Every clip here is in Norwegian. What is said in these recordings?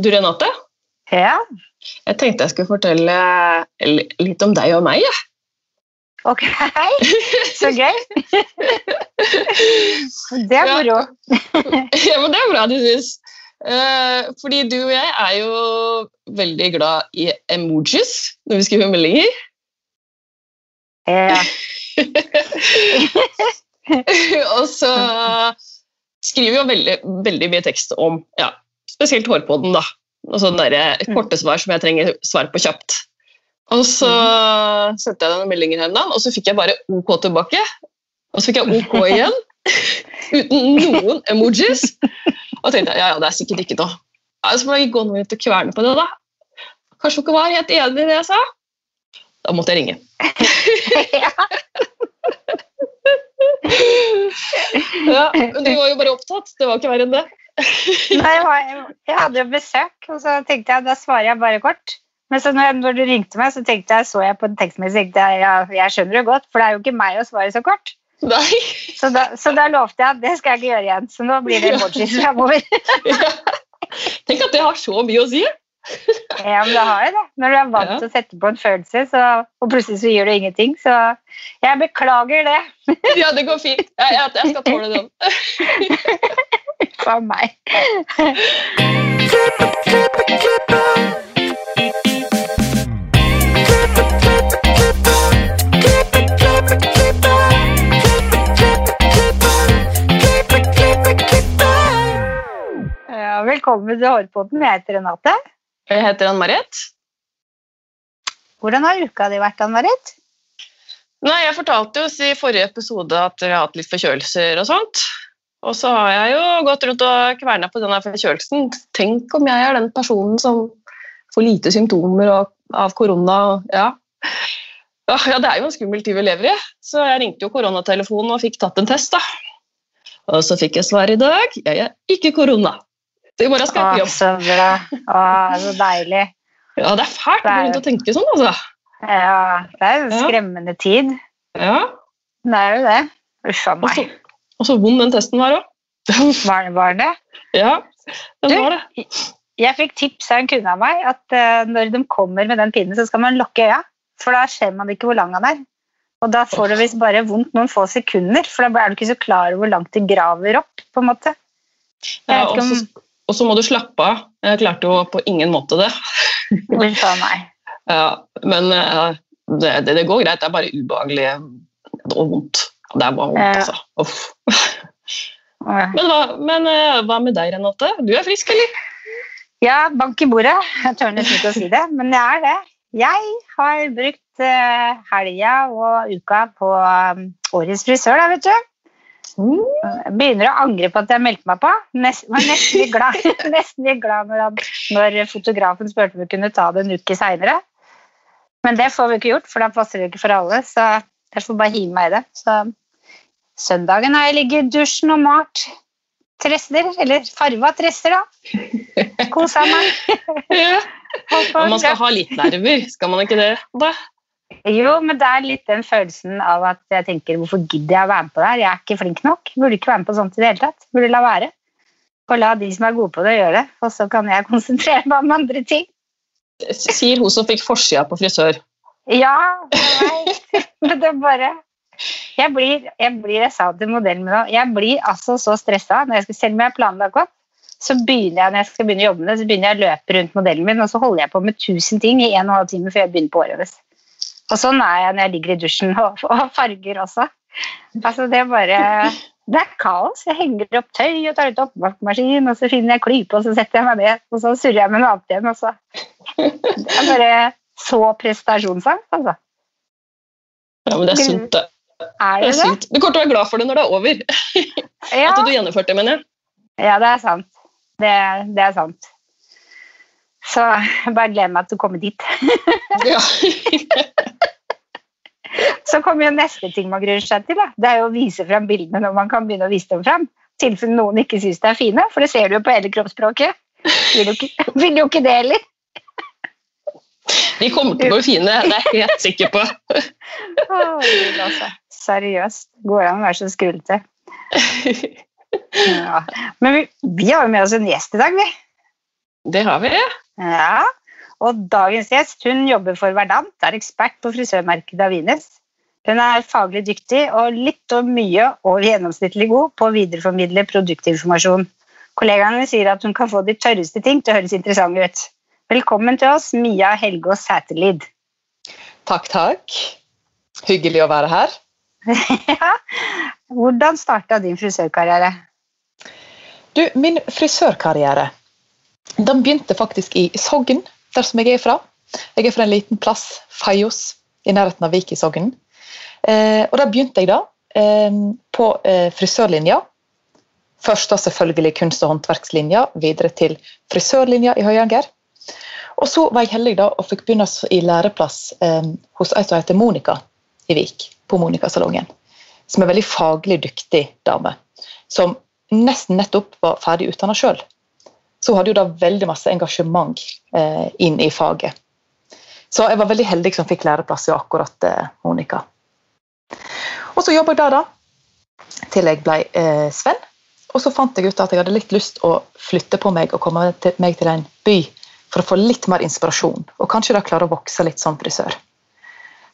Du Renate, Ja, jeg tenkte jeg skulle fortelle litt om deg og meg. Ja. ok. Så gøy. Det er moro. ja, men det er bra du syns. Eh, fordi du og jeg er jo veldig glad i emojis når vi skriver meldinger. Ja. og så skriver vi jo veldig, veldig mye tekst om ja, spesielt hårpoden, da. Og sånne der korte svar som jeg trenger svar på kjapt. Og så sendte jeg denne meldingen her og så fikk jeg bare OK tilbake. Og så fikk jeg OK igjen, uten noen emojis. Og tenkte ja, ja, det er sikkert ikke noe. Så må jeg gå noe ut og kverne på det, da. Kanskje dere var helt enig i det jeg sa? Da måtte jeg ringe. ja. Ja, men du var jo bare opptatt. Det var ikke verre enn det. Nei, jeg, var, jeg hadde jo besøk, og så tenkte jeg da svarer jeg bare kort. Men så når, når du ringte meg, så tenkte jeg, så jeg på en tekstmelding så tenkte jeg, ja, jeg skjønner det godt, for det er jo ikke meg å svare så kort. Nei. Så da, så da lovte jeg at det skal jeg ikke gjøre igjen. Så nå blir det emojis framover. Ja. Tenk at det har så mye å si. Ja, men det har jo det. Når du er vant Ja. å sette på en følelse, så, og plutselig så gjør du ingenting. Så jeg beklager det. Ja, det går fint. Jeg, jeg, jeg skal tåle den. For meg. Ja, velkommen til Hårpodden. Jeg heter Renate. Jeg heter Ann-Marit. Hvordan har uka di vært, Ann-Marit? Nei, Jeg fortalte jo i forrige episode at jeg har hatt litt forkjølelser og sånt. Og så har jeg jo gått rundt og kverna på denne forkjølelsen. Tenk om jeg er den personen som får lite symptomer av korona. Ja. Ja, det er jo en skummel tid vi lever i. Så jeg ringte jo koronatelefonen og fikk tatt en test. da. Og så fikk jeg svar i dag. Jeg er ikke korona. Så i morgen skal jeg på jobb. så bra. Å, så deilig. Ja, det er fælt Det er- å tenke sånn, altså. Ja, det er jo en skremmende tid. Ja. Det er jo det. Uff a meg. Og så vond den testen var òg. Var, var det? Ja, den Du? var det. Jeg fikk tips av en kunde av meg at uh, når de kommer med den pinnen, så skal man lukke øya. For da ser man ikke hvor lang han er. Og da får du visst bare vondt noen få sekunder, for da er du ikke så klar over hvor langt det graver opp. på en måte. Ja, og om- så og så må du slappe av. Jeg klarte jo på ingen måte det. Uff a meg. Ja, men uh, det, det, det går greit. Det er bare ubehagelig og vondt. Det bare vondt, altså. Uff. Men, hva, men eh, hva med deg, Renate? Du er frisk, eller? Ja, bank i bordet. Jeg tør nesten ikke å si det, men jeg er det. Jeg har brukt eh, helga og uka på årets frisør, da, vet du. Jeg begynner å angre på at jeg meldte meg på. Nest, var nesten litt glad, nesten litt glad når, når fotografen spurte om vi kunne ta det en uke seinere. Men det får vi ikke gjort, for da passer det ikke for alle. Så jeg får bare hive meg i det. Så søndagen har jeg ligget i dusjen og malt tresser, eller farva tresser, da. Kosa meg. Ja. Og man skal ha litt nerver, skal man ikke det? Da? Jo, men det er litt den følelsen av at jeg tenker hvorfor gidder jeg å være med på det her? Jeg er ikke flink nok. Burde ikke være med på sånt i det hele tatt. Burde la være. Og la de som er gode på det, gjøre det. Og så kan jeg konsentrere meg om andre ting. Sier hun som fikk forsida på frisør. Ja, jeg vet. Men det er bare jeg blir, jeg blir, jeg sa til modellen min nå, jeg blir altså så stressa når jeg skal, selv om jeg har planlagt godt, så begynner jeg når jeg skal begynne å jobbe med det, så begynner jeg å løpe rundt modellen min, og så holder jeg på med tusen ting i en og en halv time før jeg begynner på året hennes. Og sånn er jeg når jeg ligger i dusjen og, og farger også. Altså det er bare Det er kaos. Jeg henger opp tøy og tar ut oppvaskmaskin, og så finner jeg klype, og så setter jeg meg ned, og så surrer jeg med noe annet igjen, og så Det er bare så prestasjonsangst, altså. Ja, men det er sunt, det. Er det det er det? Du kommer til å være glad for det når det er over. Ja, At du gjennomførte det, mener jeg. ja det er sant. Det, det er sant. Så jeg bare gleder meg til å komme dit. Ja. Så kommer jo neste ting man gruer seg til. Da. Det er jo å vise fram bildene når man kan begynne å vise dem fram. I tilfelle noen ikke syns de er fine, for det ser du jo på hele kroppsspråket. Vil jo ikke, vil jo ikke det heller. De kommer til å bli fine, det er jeg helt sikker på. Seriøst. Går det an å være så skrullete? Ja. Men vi, vi har jo med oss en gjest i dag, vi. Det har vi. Ja, og dagens gjest hun jobber for Verdant, er ekspert på frisørmerket Davines. Hun er faglig dyktig og litt og mye og gjennomsnittlig god på å videreformidle produktinformasjon. Kollegaene sier at hun kan få de tørreste ting til å høres interessante ut. Velkommen til oss, Mia Helgås Sæterlid. Takk, takk. Hyggelig å være her. Ja. Hvordan starta din frisørkarriere? Du, min frisørkarriere den begynte faktisk i Sogn, der som jeg er fra. Jeg er fra en liten plass, Feios, i nærheten av Vik i Sogn. Eh, og da begynte jeg da eh, på eh, frisørlinja. Først da selvfølgelig kunst- og håndverkslinja, videre til frisørlinja i Høyanger. Og så var jeg heldig da og fikk begynne i læreplass eh, hos ei som heter Monica i Vik. På Monica-salongen. Som er veldig faglig dyktig dame. Som nesten nettopp var ferdig utdanna sjøl. Så hun hadde jo da veldig masse engasjement eh, inn i faget. Så jeg var veldig heldig som fikk læreplass i akkurat eh, Monica. Og så jobba jeg der, da. Til jeg ble eh, Sven. Og så fant jeg ut at jeg hadde litt lyst å flytte på meg og komme til, meg til en by for å få litt mer inspirasjon, og kanskje da klare å vokse litt som frisør.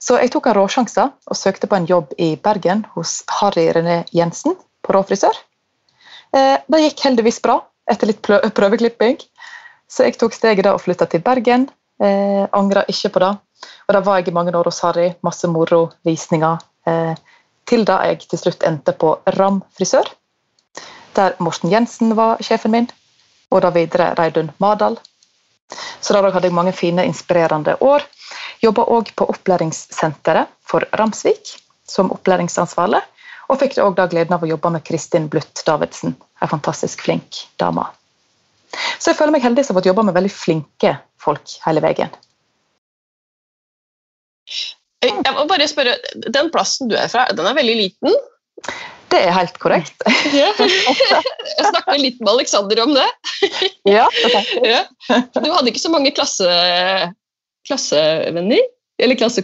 Så jeg tok en råsjanse og søkte på en jobb i Bergen hos Harry René Jensen på Råfrisør. Eh, det gikk heldigvis bra etter litt prøveklipping, så jeg tok steget da og flytta til Bergen. Eh, Angra ikke på det. Og da var jeg i mange år hos Harry. Masse moro, visninger. Eh, til da jeg til slutt endte på Ram frisør, der Morten Jensen var sjefen min, og da videre Reidun Madal. Så da hadde jeg mange fine, inspirerende år. Jobba òg på opplæringssenteret for Ramsvik som opplæringsansvarlig. Og fikk òg gleden av å jobbe med Kristin Blutt Davidsen, ei fantastisk flink dame. Så jeg føler meg heldig som har fått jobbe med veldig flinke folk hele veien. Jeg må bare spørre, Den plassen du er fra, den er veldig liten? Det er helt korrekt. Ja. Jeg snakket litt med Aleksander om det. Ja, ja. Du hadde ikke så mange klasse, klassevenner? Eller klasse,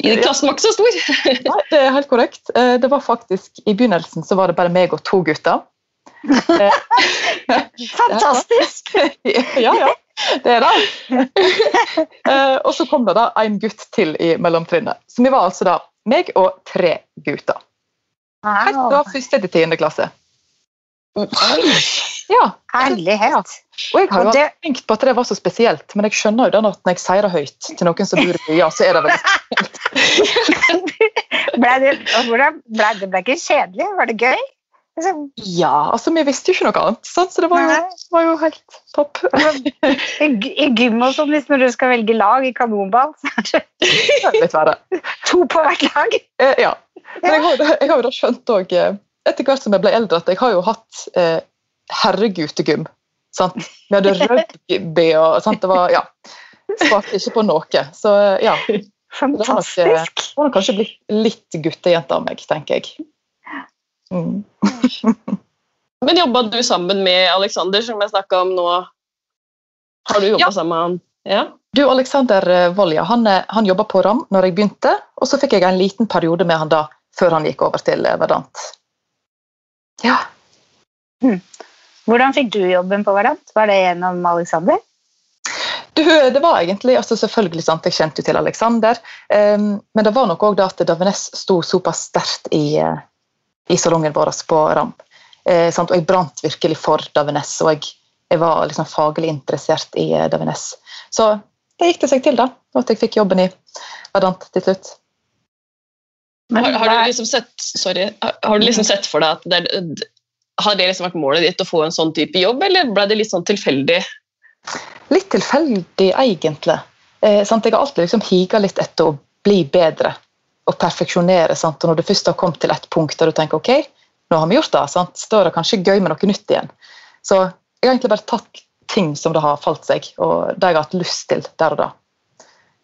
klassen var ikke så stor? Nei, det er helt korrekt. Eh, det var faktisk, I begynnelsen så var det bare meg og to gutter. Fantastisk! Ja, ja. Det er det. Eh, og så kom det da en gutt til i mellomtrinnet. Så vi var altså da meg og tre gutter. Helt fra første til tiende klasse. Ja. Herlighet. Og jeg har jo det... tenkt på at det var så spesielt, men jeg skjønner jo da at når jeg sier det høyt til noen som bor i byer, så er det veldig spesielt. ble det, ble det ble ikke kjedelig? Var det gøy? Liksom. Ja, altså vi visste jo ikke noe annet, sant? så det var jo, var jo helt topp. I, I gym og sånn, hvis når du skal velge lag i kanonball, så er det to på hvert lag. Eh, ja. Men jeg har, jeg har jo da skjønt òg, eh, etter hvert som jeg ble eldre, at jeg har jo hatt eh, herreguttegym. Sant? Vi hadde rugby og sant? Det var, ja, Svarte ikke på noe. Så ja. Fantastisk. Det har nok, kanskje blitt litt guttejente av meg, tenker jeg. Mm. Men jobba du sammen med Aleksander, som jeg snakka om nå? Har du jobba ja. sammen med han? Ja. Du, Alexander eh, Volja han, eh, han jobba på RAM når jeg begynte, og så fikk jeg en liten periode med han da, før han gikk over til eh, Verdant. Ja. Hmm. Hvordan fikk du jobben på Verdant? Var det gjennom Alexander? Du, det var egentlig, altså selvfølgelig sant, Jeg kjente jo til Alexander, um, men det var nok òg at Davines sto såpass sterkt i, i salongen vår på RAM. Eh, og jeg brant virkelig for Davines, og jeg, jeg var liksom faglig interessert i eh, Davines. Så det gikk det seg til, da, og at jeg fikk jobben i Verdant til slutt. Men, har, har, du liksom sett, sorry, har du liksom sett for deg at det, har det liksom vært målet ditt å få en sånn type jobb, eller ble det litt sånn tilfeldig? Litt tilfeldig, egentlig. Eh, jeg har alltid liksom higa litt etter å bli bedre og perfeksjonere. Sant? Og når du først har kommet til et punkt der du tenker ok, nå har vi gjort det, sant? da er det kanskje gøy med noe nytt igjen. Så jeg har egentlig bare tatt ting som det har falt seg, og det jeg har hatt lyst til der og da.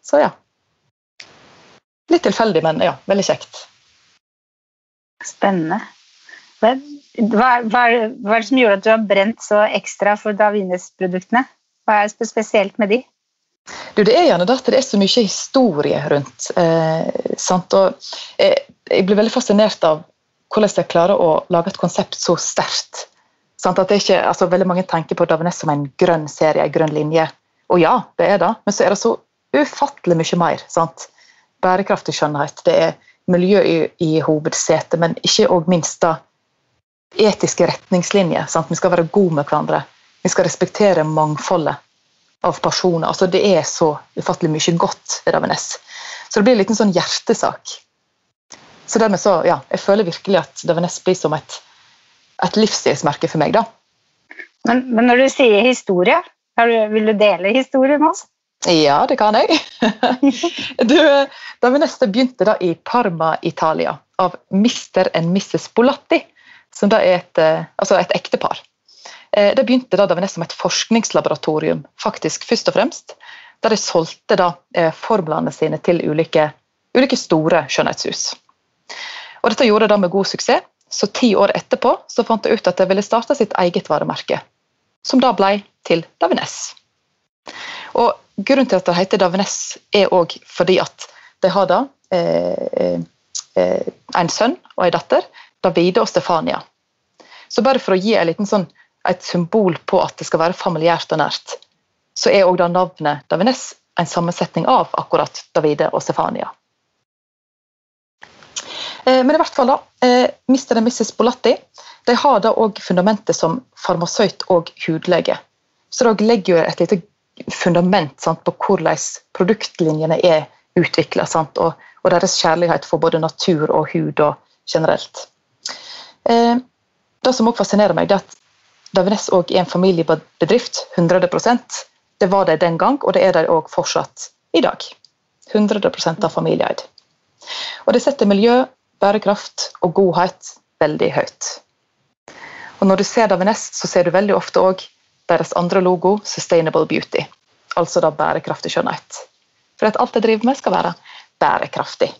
Så ja. Litt tilfeldig, men ja, veldig kjekt. Spennende. Hva, hva, hva, er det som gjorde at du har brent så ekstra for Davines-produktene? Hva er spesielt med de? Du, det er gjerne det at det er så mye historie rundt. Eh, og, jeg, jeg blir veldig fascinert av hvordan de klarer å lage et konsept så sterkt. Sant? At det er ikke, altså, veldig Mange tenker på Davines som en grønn serie, en grønn linje. Og ja, det er det, men så er det så ufattelig mye mer. sant? Bærekraftig skjønnhet. Det er miljø i, i hovedsetet, men ikke og minst da etiske retningslinjer. Sant? Vi skal være gode med hverandre. Vi skal respektere mangfoldet av personer. Altså, det er så ufattelig mye godt ved Davenes. Så det blir en liten sånn hjertesak. Så dermed så, ja, jeg føler virkelig at Davenes blir som et, et livsstilsmerke for meg. da. Men, men, når du sier historie, vil du dele historien med oss? Ja, det kan jeg. du, Davenes begynte da i Parma, Italia, av mister and Mrs. Bolatti, som da er et, eh, altså et ektepar. Eh, det begynte da Davenes som et forskningslaboratorium, faktisk først og fremst. Der de solgte da eh, formlene sine til ulike, ulike store skjønnhetshus. Og Dette gjorde de med god suksess, så ti år etterpå så fant de ut at de ville starte sitt eget varemerke, som da ble til Davines. Og Grunnen til at det heter Davines, er òg fordi at de har da eh, eh, en sønn og en datter, Davide og Stefania. Så bare for å gi sånn et symbol på at det skal være familiært og nært, så er òg navnet Davines en sammensetning av akkurat Davide og Stefania. Eh, men i hvert fall da, eh, Mr. og Mrs. Bolatti de har da òg fundamentet som farmasøyt og hudlege. Så de legger jo et lite fundament sant, på hvordan produktlinjene er utvikla, og, og, deres kjærlighet for både natur og hud og generelt. Eh, det som også fascinerer meg, er at Davines òg er en familiebedrift. 100% Det var det den gang, og det er det òg fortsatt i dag. 100 av familieeid. Og det setter miljø, bærekraft og godhet veldig høyt. Og Når du ser Davines, så ser du veldig ofte òg deres andre logo, Sustainable Beauty. Altså da bærekraftig skjønnhet. For at alt jeg driver med, skal være bærekraftig.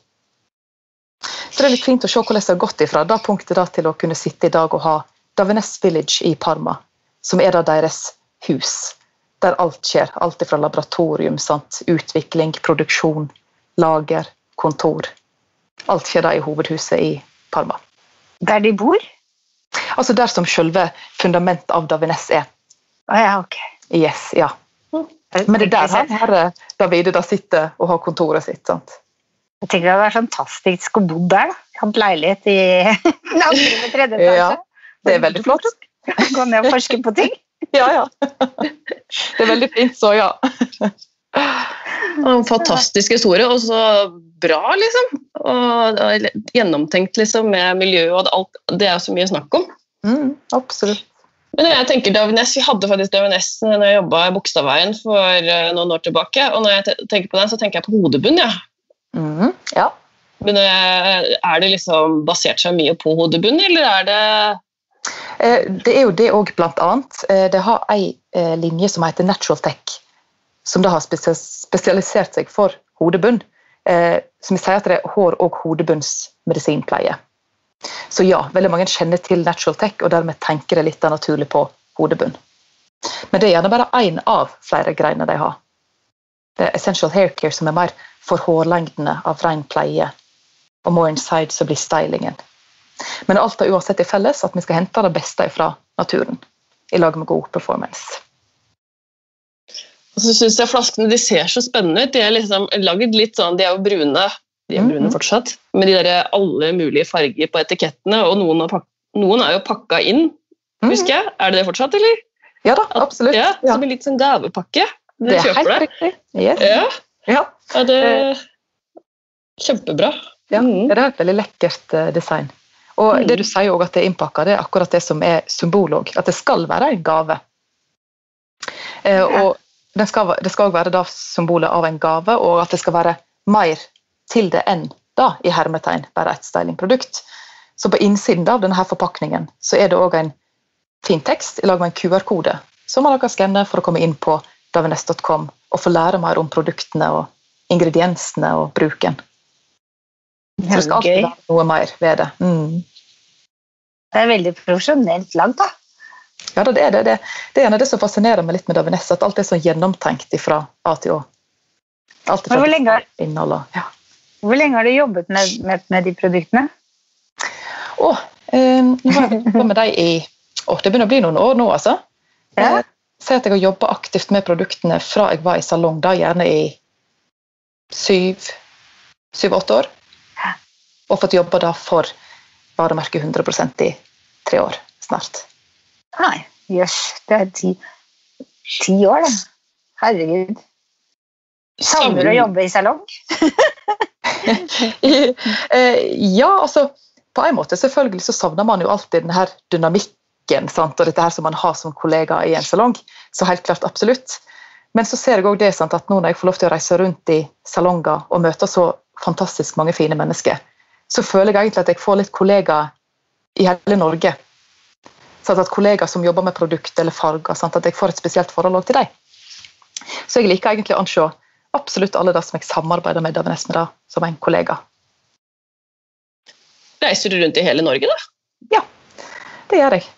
Så det er litt fint å se hvordan det har gått ifra da punktet da til å kunne sitte i dag og ha Davines Village i Parma, som er da deres hus. Der alt skjer. Alt fra laboratorium, sant? utvikling, produksjon, lager, kontor. Alt skjer da i hovedhuset i Parma. Der de bor? Altså der som selve fundamentet av Davines er. Ah, ja, ok. Yes, ja. Men det er der han herre Davide da sitter og har kontoret sitt. sant? Jeg tenker Det hadde vært fantastisk å bo der. da. Hatt leilighet i andre med tredje etasje. Ja. Det er veldig flott. Gå ned og forske på ting. Ja, ja. Det er veldig fint, så ja. En fantastisk historie, og så bra, liksom. Og gjennomtenkt liksom, med miljøet og alt. Det er så mye snakk om. Mm, absolutt. Men jeg tenker Davines, Vi hadde faktisk Davines når jeg jobba i Bogstadveien for eh, noen år tilbake. Og når jeg tenker på den, så tenker jeg på hodebunn. Ja. Mm, ja. Men eh, er det liksom basert seg mye på hodebunn, eller er det Eh, det er jo det òg, blant annet. Eh, det har ei linje som heter Natural Tech, som da har spesialisert seg for hodebunn. Som sier at det er hår- og hodebunnsmedisinpleie. Så ja, veldig mange kjenner til Natural Tech, og dermed tenker det litt naturlig på hodebunn. Men det er gjerne bare én av flere greiner de har. Er Essential Hair Care som er mer for hårlengdene av ren pleie. Og More Inside så blir stylingen. Men alt har uansett til felles at vi skal hente det beste fra naturen i lag med god performance. Og så synes jeg Flaskene de ser så spennende ut. De er liksom laget litt sånn, de er jo brune de er brune mhm. fortsatt, med de der alle mulige farger på etikettene. Og noen, er, noen er jo pakka inn, husker jeg. Er det det fortsatt, eller? Ja da, absolutt. Ja, Som en litt sånn gavepakke. Det er helt riktig. Yes. Ja. Ja. ja, det Kjempebra. Ja, mm. det er et veldig lekkert eh, design. Og mm. det du sier også at det er innpakka, det er akkurat det som er symbol òg. At det skal være en gave. Eh, og det skal, òg være da symbolet av en gave, og at det skal være mer til det enn da, i hermetegn, bare et stylingprodukt. Så på innsiden av denne forpakningen så er det òg en fin tekst i lag med en QR-kode som man kan skanne for å komme inn på davines.com og få lære mer om produktene og ingrediensene og bruken. Så det skal alltid være noe mer ved det. Mm. Det er veldig profesjonelt lagd, da. Ja, det er det. Det, det er det som fascinerer meg litt med Davines, at alt er så gjennomtenkt fra A til Å. Alt fra hvor, lenge, innhold, ja. hvor lenge har du jobbet med, med, med de produktene? Å, eh, nå har jeg jobbet med dem i Åh, det begynner å bli noen år nå, altså. Ja. Si at jeg har jobba aktivt med produktene fra jeg var i salong, da gjerne i syv-åtte år. Og fått jobba da for varemerket 100% i tre år snart. Nei, jøss. Det er ti, ti år, det. Herregud. Savner du å jobbe i salong? Eh, ja, altså på en måte selvfølgelig så savner man jo alltid den her dynamikken sant? og dette her som man har som kollega i en salong. Så helt klart, absolutt. Men så ser jeg også det sant, at nå når jeg får lov til å reise rundt i salonger og møte så fantastisk mange fine mennesker, så føler jeg egentlig at jeg får litt kollegaer i hele Norge. Sånn at kollegaer som jobber med produkt eller farger, sant, at jeg får et spesielt forhold til dem. Så jeg liker egentlig å anse absolutt alle det som jeg samarbeider med Davines med, da, som en kollega. Reiser du rundt i hele Norge, da? Ja, Det gjør jeg.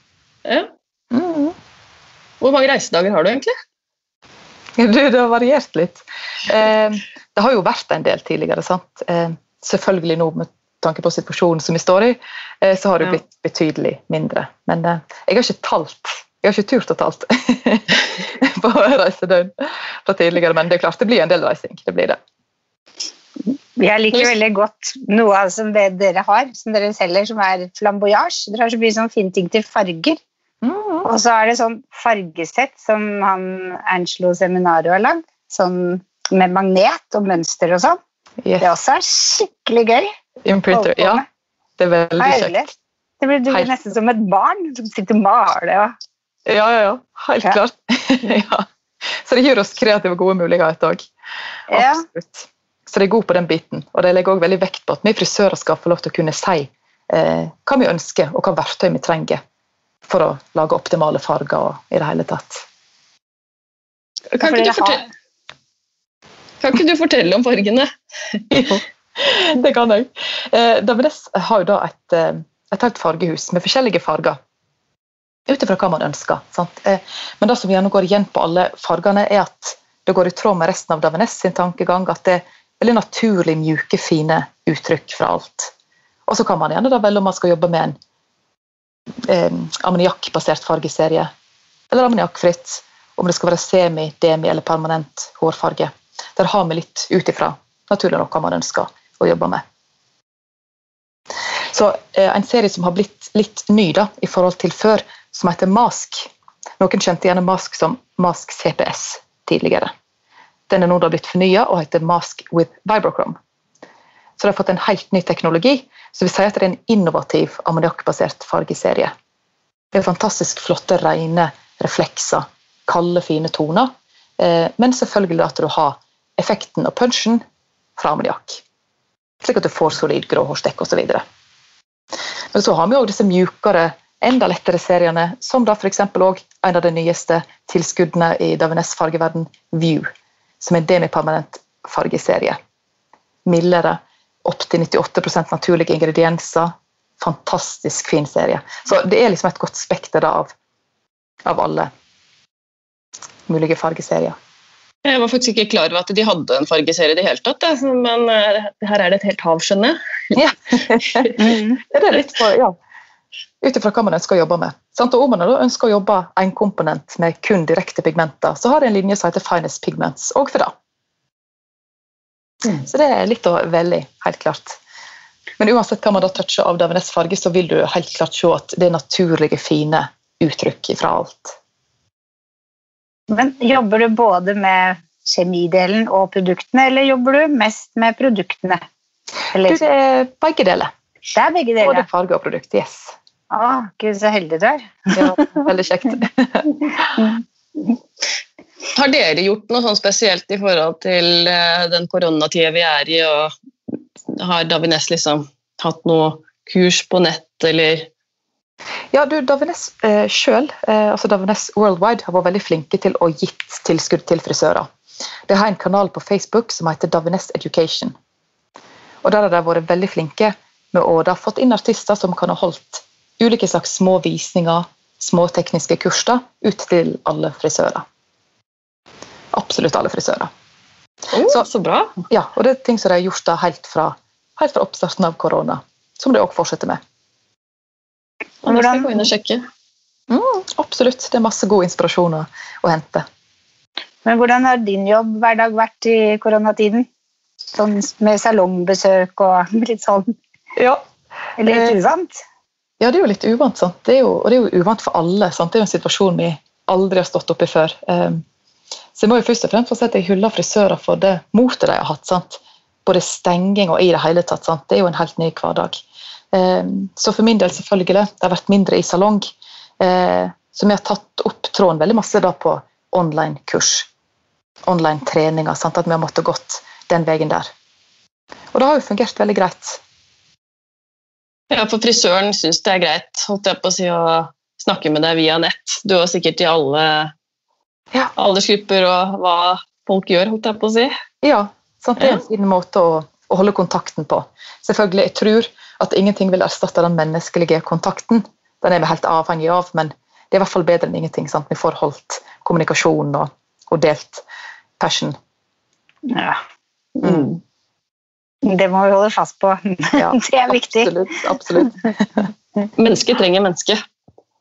Ja. Mm. Hvor mange reisedager har du egentlig? Du, det har variert litt. Eh, det har jo vært en del tidligere. sant? Eh, selvfølgelig nå med tanke på situasjonen som vi står i, eh, så har det Ja. blitt betydelig mindre. Men eh, jeg har ikke talt. Jeg har ikke turt å talt på reisedøgn fra tidligere, men det er klart det blir en del reising. Det blir det. Jeg liker veldig godt noe av som det dere har, som dere selger, som er flamboyage. Dere har så mye sånn fine ting til farger. Og så er det sånn fargesett som han Angelo Seminario har lagd. Sånn med magnet og mønster og sånn. Det Yes. også er skikkelig gøy. Imprinter. Ja, det er veldig Herlig. kjekt. Det blir, du blir nesten som et barn som sitter og maler. Ja, ja, ja. Helt Ja. klart. ja. Så det gir oss kreative, gode muligheter òg. Ja. Absolutt. Så det er god på den biten. Og det legger også veldig vekt på at vi frisører skal få lov til å kunne si eh, hva vi ønsker, og hva verktøy vi trenger for å lage optimale farger og i det hele tatt. Kan ikke, du har- fortelle, kan ikke du fortelle om fargene? Jo, det kan jeg. Eh, Davines har jo da et, eh, et helt fargehus med forskjellige farger. Ut ifra hva man ønsker. Sant? Eh, Men det som gjerne går igjen på alle fargene, er at det går i tråd med resten av Davines sin tankegang. At det er veldig naturlig, mjuke, fine uttrykk fra alt. Og så kan man gjerne da velge om man skal jobbe med en eh, ammoniakkbasert fargeserie, eller ammoniakkfritt. Om det skal være semi, demi eller permanent hårfarge. Der har vi litt ut ifra naturlig nok hva man ønsker å jobbe med. Så eh, En serie som har blitt litt ny da, i forhold til før, som heter Mask. Noen kjente gjerne Mask som Mask CPS tidligere. Den er nå da blitt fornya og heter Mask with Vibrochrome. Så de har fått en helt ny teknologi, så vi sier at det er en innovativ ammoniakkbasert fargeserie. Det er fantastisk flotte, rene reflekser, kalde, fine toner. Eh, men selvfølgelig at du har effekten og punchen fra ammoniakk. Slik at du får solid gråhårsdekk osv. Men så har vi òg disse mjukere, enda lettere seriene, som da f.eks. òg en av de nyeste tilskuddene i Davines fargeverden, View, som er en demipermanent fargeserie. Mildere, opptil 98% naturlige ingredienser. Fantastisk fin serie. Så det er liksom et godt spekter av, av alle mulige fargeserier. Jeg var faktisk ikke klar over at de hadde en fargeserie i det hele tatt. Men eh, her er det et helt hav, skjønner jeg. Ja, det er litt for, ja. Ut ifra hva man ønsker å jobbe med. Og Om man ønsker å jobbe en komponent med kun direkte pigmenter, så har jeg en linje som heter Finest Pigments òg for det. Mm. Så det er litt å velge i, helt klart. Men uansett hva man da toucher av Davines farge, så vil du helt klart se at det er naturlige, fine uttrykk fra alt. Men jobber du både med kjemidelen og produktene, eller jobber du mest med produktene? Du, det er begge deler. det er begge Både farge og produkt. Yes. Å, Gud, så heldig du er. Ja, veldig kjekt. Har dere gjort noe sånn spesielt i forhold til eh, den koronatida vi er i, og har Davines liksom hatt noe kurs på nett, eller Ja, du, Davines eh, sjøl, eh, altså Davines Worldwide, har vært veldig flinke til å gitt tilskudd til frisører. De har en kanal på Facebook som heter Davines Education. Og Der har de vært veldig flinke med å da fått inn artister som kan ha holdt ulike slags små visninger, små tekniske kurs ut til alle frisører. Absolutt alle frisører. oh, Så- så, bra! Ja, og det er ting som de har gjort da helt fra, helt fra oppstarten av korona, som de òg fortsetter med. Og det skal jeg gå inn og sjekke. Mm, absolutt. Det er masse god inspirasjon å, å hente. Men hvordan har din jobb hver dag vært i koronatiden? Sånn med salongbesøk og litt sånn Ja. Litt Eh, uvant? Ja, det er jo litt uvant? Det jo, og det er jo uvant for alle. Sant? Det er jo en situasjon vi aldri har stått oppi før. Um, så jeg må jo først og fremst få si at jeg hyller frisører for det motet de har hatt. sant? Både stenging og i det hele tatt. sant? Det er jo en helt ny hverdag. Um, så for min del, selvfølgelig, det har vært mindre i salong. Uh, så vi har tatt opp tråden veldig masse da på online-kurs. Online-treninger. sant? At vi har måttet gått den veien der. Og det har jo fungert veldig greit. Ja, for frisøren syns det er greit holdt jeg på å si, å snakke med deg via nett. Du har sikkert i alle Ja. aldersgrupper og hva folk gjør, holdt jeg på å si. Ja, sant? det er en fin måte å, å holde kontakten på. Selvfølgelig, Jeg tror at ingenting vil erstatte den menneskelige kontakten. Den er vi helt avhengig av, men det er i hvert fall bedre enn ingenting. Sant? Vi får holdt kommunikasjon og, og delt passion. Ja. Mm. Det må vi holde fast på. Ja, det er viktig. Absolutt. absolutt. Mennesket trenger mennesket,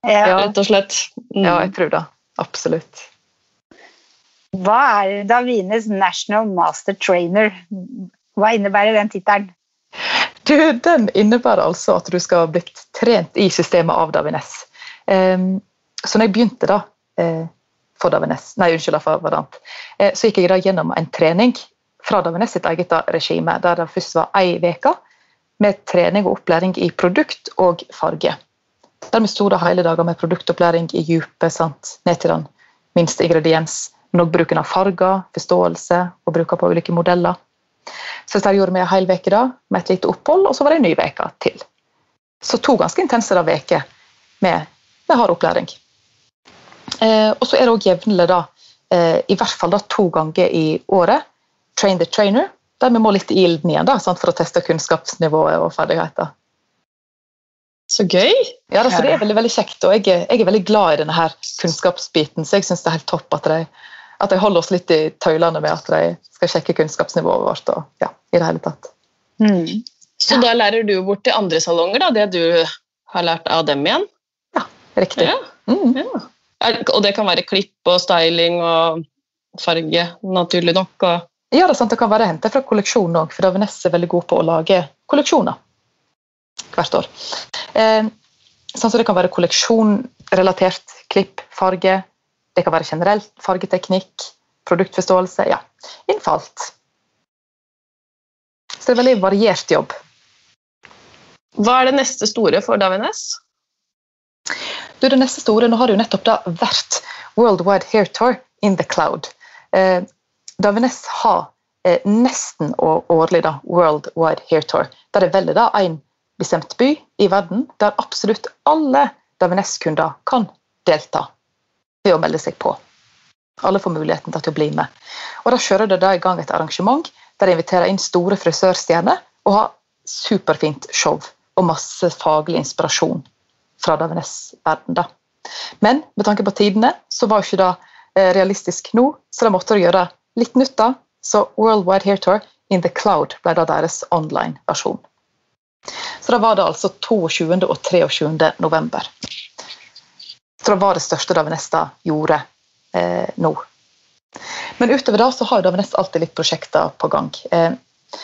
Ja. Ja. rett og slett. Mm. Ja, jeg tror det. Absolutt. Hva er Davines National Master Trainer? Hva innebærer den tittelen? Den innebærer altså at du skal ha blitt trent i systemet av Davines. Um, så når jeg begynte da, eh, for Davines, nei unnskyld, for Vadant, eh, så gikk jeg da gjennom en trening fra Davines sitt eget regime, der det først var ei uke med trening og opplæring i produkt og farge. Der vi sto da hele dager med produktopplæring i dypet, ned til den minste ingrediens, men også bruken av farger, forståelse og bruker på ulike modeller. Så dette gjorde vi en hel uke da, med et lite opphold, og så var det en ny uke til. Så to ganske intense uker med, med hard opplæring. Eh, og så er det òg jevnlig, da, eh, i hvert fall da to ganger i året, train the trainer, der vi må litt i ilden igjen da, sant, for å teste kunnskapsnivået og ferdigheter. Så gøy! Ja, altså, Det er veldig veldig kjekt, og jeg jeg er veldig glad i denne her kunnskapsbiten, så jeg syns det er helt topp at de, at de holder oss litt i tøylene med at de skal sjekke kunnskapsnivået vårt. og ja, i det hele tatt. Mm. Så da lærer du bort til andre salonger da, det du har lært av dem igjen? Riktig. Ja. Mm. ja. Og det kan være klipp og styling og farge, naturlig nok. Og, Ja, det sant, det kan være hentet fra kolleksjonen òg, for Davines er veldig god på å lage kolleksjoner hvert år. Eh, sånn så Det kan være kolleksjonrelatert klipp, farge. Det kan være generelt fargeteknikk, produktforståelse. Ja, innenfor alt. Så det er veldig variert jobb. hva er det neste store for Davines? Du, det neste store, Nå har det jo nettopp da vært Worldwide Hair Tour in the Cloud. Eh, Davines har eh, nesten årlig da, Worldwide Hair Tour. Der det velger da en bestemt by i verden der absolutt alle Davines-kunder kan delta ved å melde seg på. Alle får muligheten til å bli med. Og Da kjører de i gang et arrangement der de inviterer inn store frisørstjerner og har superfint show og masse faglig inspirasjon fra Davines-verden. da. Men med tanke på tidene så var ikke det eh, realistisk nå, så de måtte gjøre litt nytt. da. Så World Wide Hair Tour in the Cloud ble da deres online-versjon. Så da var det altså 22. og 23. november. Så det var det største Davines gjorde eh, nå. Men utover det så har Davines alltid litt prosjekter på gang. Eh,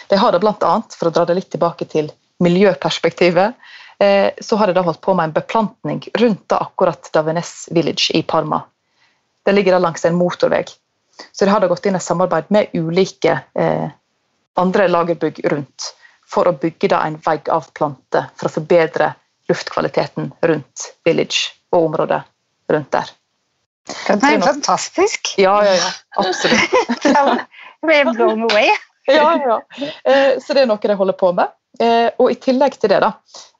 de har det annet, for å dra det litt tilbake til miljøperspektivet, eh, så har de holdt på med en beplantning rundt akkurat Davines Village i Parma. Det ligger da langs en motorvei. Så de har gått inn i samarbeid med ulike eh, andre lagerbygg rundt for å bygge da en vegg av planter for å forbedre luftkvaliteten rundt Village og området rundt der. Det er fantastisk. Ja, ja, ja, absolutt. Jeg ble blown away. ja, ja. Eh, så det er noe de holder på med. Eh, og i tillegg til det da,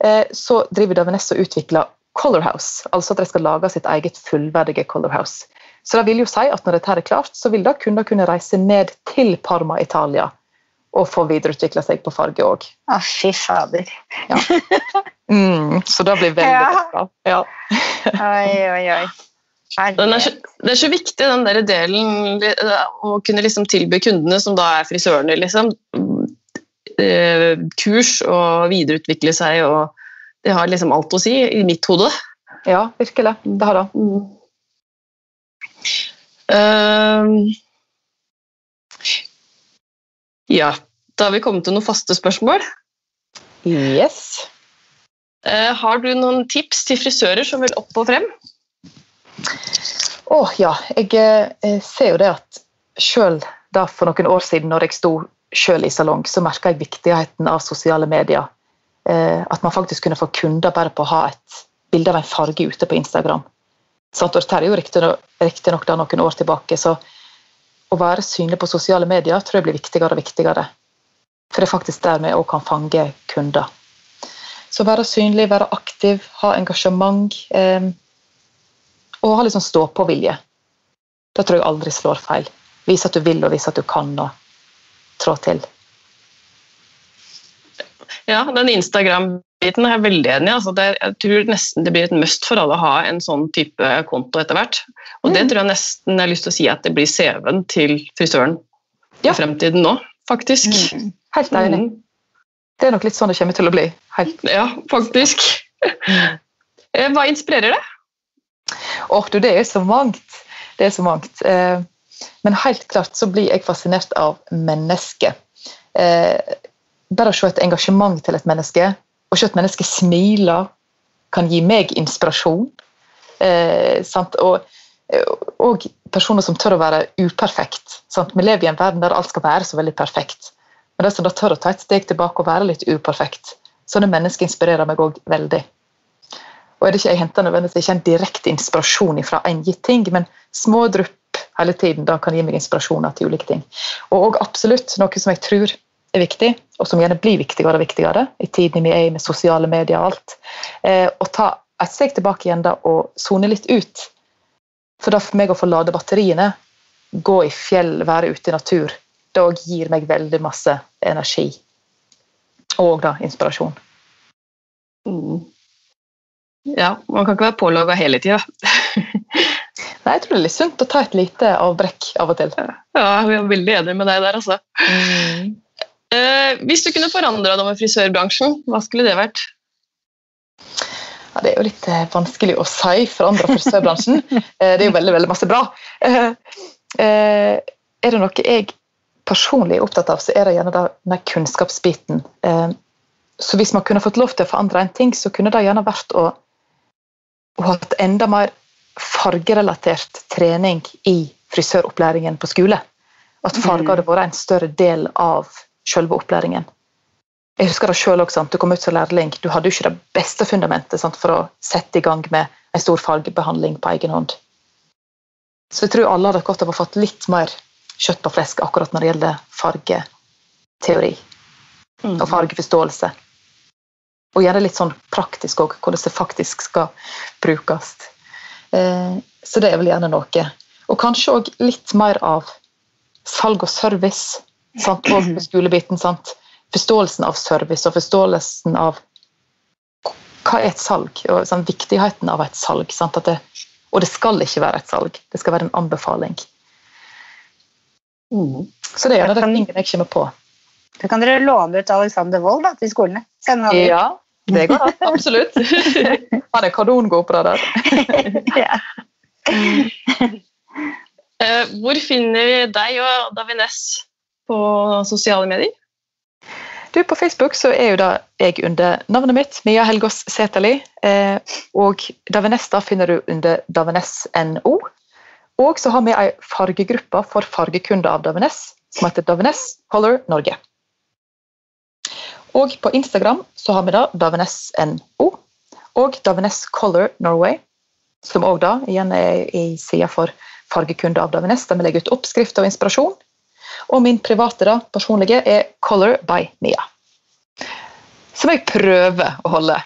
eh, så driver Davines og utvikler Color House, altså at de skal lage sitt eget fullverdige Color House. Så det vil jo si at når dette er klart, så vil da kunder kunne reise ned til Parma, Italia, og få videreutvikla seg på farge òg. Å, fy fader. Mm, så det blir veldig Ja. bra. Ja. Oi, oi, oi. Er så, det er så viktig, den der delen å kunne liksom tilby kundene, som da er frisørene, liksom, eh, kurs og videreutvikle seg. og Det har liksom alt å si i mitt hode. Ja, virkelig. Det har det. Mm. Uh, ja, da har vi kommet til noen faste spørsmål. Yes. Eh, har du noen tips til frisører som vil opp og frem? Å ja, jeg eh, ser jo det at sjøl da for noen år siden når jeg sto sjøl i salong, så merka jeg viktigheten av sosiale medier. Eh, at man faktisk kunne få kunder bare på å ha et bilde av en farge ute på Instagram. Sant? Og er jo riktignok noen år tilbake, så å være synlig på sosiale medier tror jeg blir viktigere og viktigere. For det er faktisk der vi òg kan fange kunder. Så være synlig, være aktiv, ha engasjement. Eh, og ha litt sånn stå-på-vilje. Det tror jeg aldri slår feil. Vise at du vil, og vise at du kan, og trå til. Ja, den Instagram-biten er jeg veldig enig i. Altså jeg tror nesten det blir et must for alle å ha en sånn type konto etter hvert. Og det Mm. tror jeg nesten jeg har lyst til å si at det blir CV-en til frisøren Ja. i fremtiden nå, faktisk. Mm. Helt enig. Mm. Det er nok litt sånn det kommer til å bli. Helt. Ja, faktisk. Eh, Hva inspirerer deg? Åh, du, det er så mangt. Det er så mangt. Eh, men helt klart så blir jeg fascinert av mennesket. Eh, bare å se et engasjement til et menneske, og se et menneske smile, kan gi meg inspirasjon. Eh, sant? Og, og personer som tør å være uperfekt. Sant? Vi lever i en verden der alt skal være så veldig perfekt. Men de som da tør å ta et steg tilbake og være litt uperfekt, sånne mennesker inspirerer meg òg veldig. Og er det ikke, Jeg henter nødvendigvis ikke en direkte inspirasjon fra en gitt ting, men små drypp hele tiden da kan gi meg inspirasjoner til ulike ting. Og, og absolutt noe som jeg tror er viktig, og som gjerne blir viktigere og viktigere i tiden vi er i med sosiale medier og alt, eh, å ta et steg tilbake igjen da og sone litt ut. For da for meg å få lade batteriene, gå i fjell, være ute i natur, det òg gir meg veldig masse energi. Og da inspirasjon. Mm. Ja, man kan ikke være pålogga hele tida. Nei, jeg tror det er litt sunt å ta et lite avbrekk av og til. Ja, jeg er veldig enig med deg der, altså. Eh, hvis du kunne forandra deg med frisørbransjen, hva skulle det vært? Ja, det er jo litt eh, vanskelig å si forandre frisørbransjen. Eh, det er jo veldig veldig masse bra. Eh, eh, er det noe jeg personlig er opptatt av, så er det gjerne den kunnskapsbiten. Eh, så hvis man kunne fått lov til å forandre en ting, så kunne det gjerne vært å, å ha et enda mer fargerelatert trening i frisøropplæringen på skole. At farger hadde vært en større del av selve opplæringen. Jeg husker det selv også, sant? Du kom ut som lærling, du hadde jo ikke det beste fundamentet sant, for å sette i gang med en stor fargebehandling på egen hånd. Så jeg tror alle hadde godt av å fått litt mer kjøtt på flesk akkurat når det gjelder fargeteori Mm. og fargeforståelse. Og gjerne litt sånn praktisk òg, hvordan det faktisk skal brukes. Eh, så det er vel gjerne noe. Og kanskje òg litt mer av salg og service. Sant? Og på skolebiten. Sant? Forståelsen av service og forståelsen av hva er et salg, og sånn, viktigheten av et salg. Det, og det skal ikke være et salg, det skal være en anbefaling. Mm. Så det er det tingene jeg kommer på. Da kan dere låne ut Alexander Wold da, til skolene. Ja, det går an. Absolutt. Han er kanongod på det der. ja. Eh, hvor finner vi deg og Davines på sosiale medier? Du, På Facebook så er jo da jeg under navnet mitt, Mia Helgås Setali. Eh, og Davines da finner du under davines.no. Og så har vi ei fargegruppe for fargekunder av Davines som heter Davines Color Norge. Og på Instagram så har vi da Davines NO og Davines Color Norway, som òg da igjen er i sida for fargekunder av Davines, der vi legger ut oppskrift og inspirasjon. Og min private, da, personlige, er Color by Mia. Som jeg prøver å holde.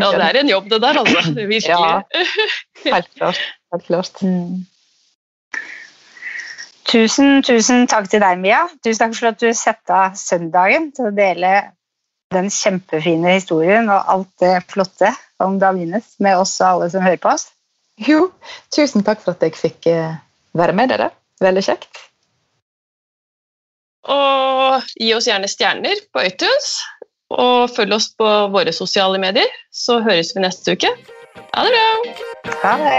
Ja, det er en jobb, det der, altså. Virkelig. Ja. Helt klart. Helt klart. Mm. Tusen, tusen takk til deg, Mia. Tusen takk for at du satte av søndagen til å dele den kjempefine historien og alt det flotte om Davines med oss og alle som hører på oss. Jo, tusen takk for at jeg fikk eh, være med dere. Veldig kjekt. Og gi oss gjerne stjerner på iTunes. og følg oss på våre sosiale medier. Så høres vi neste uke. Ha det bra! Ha det.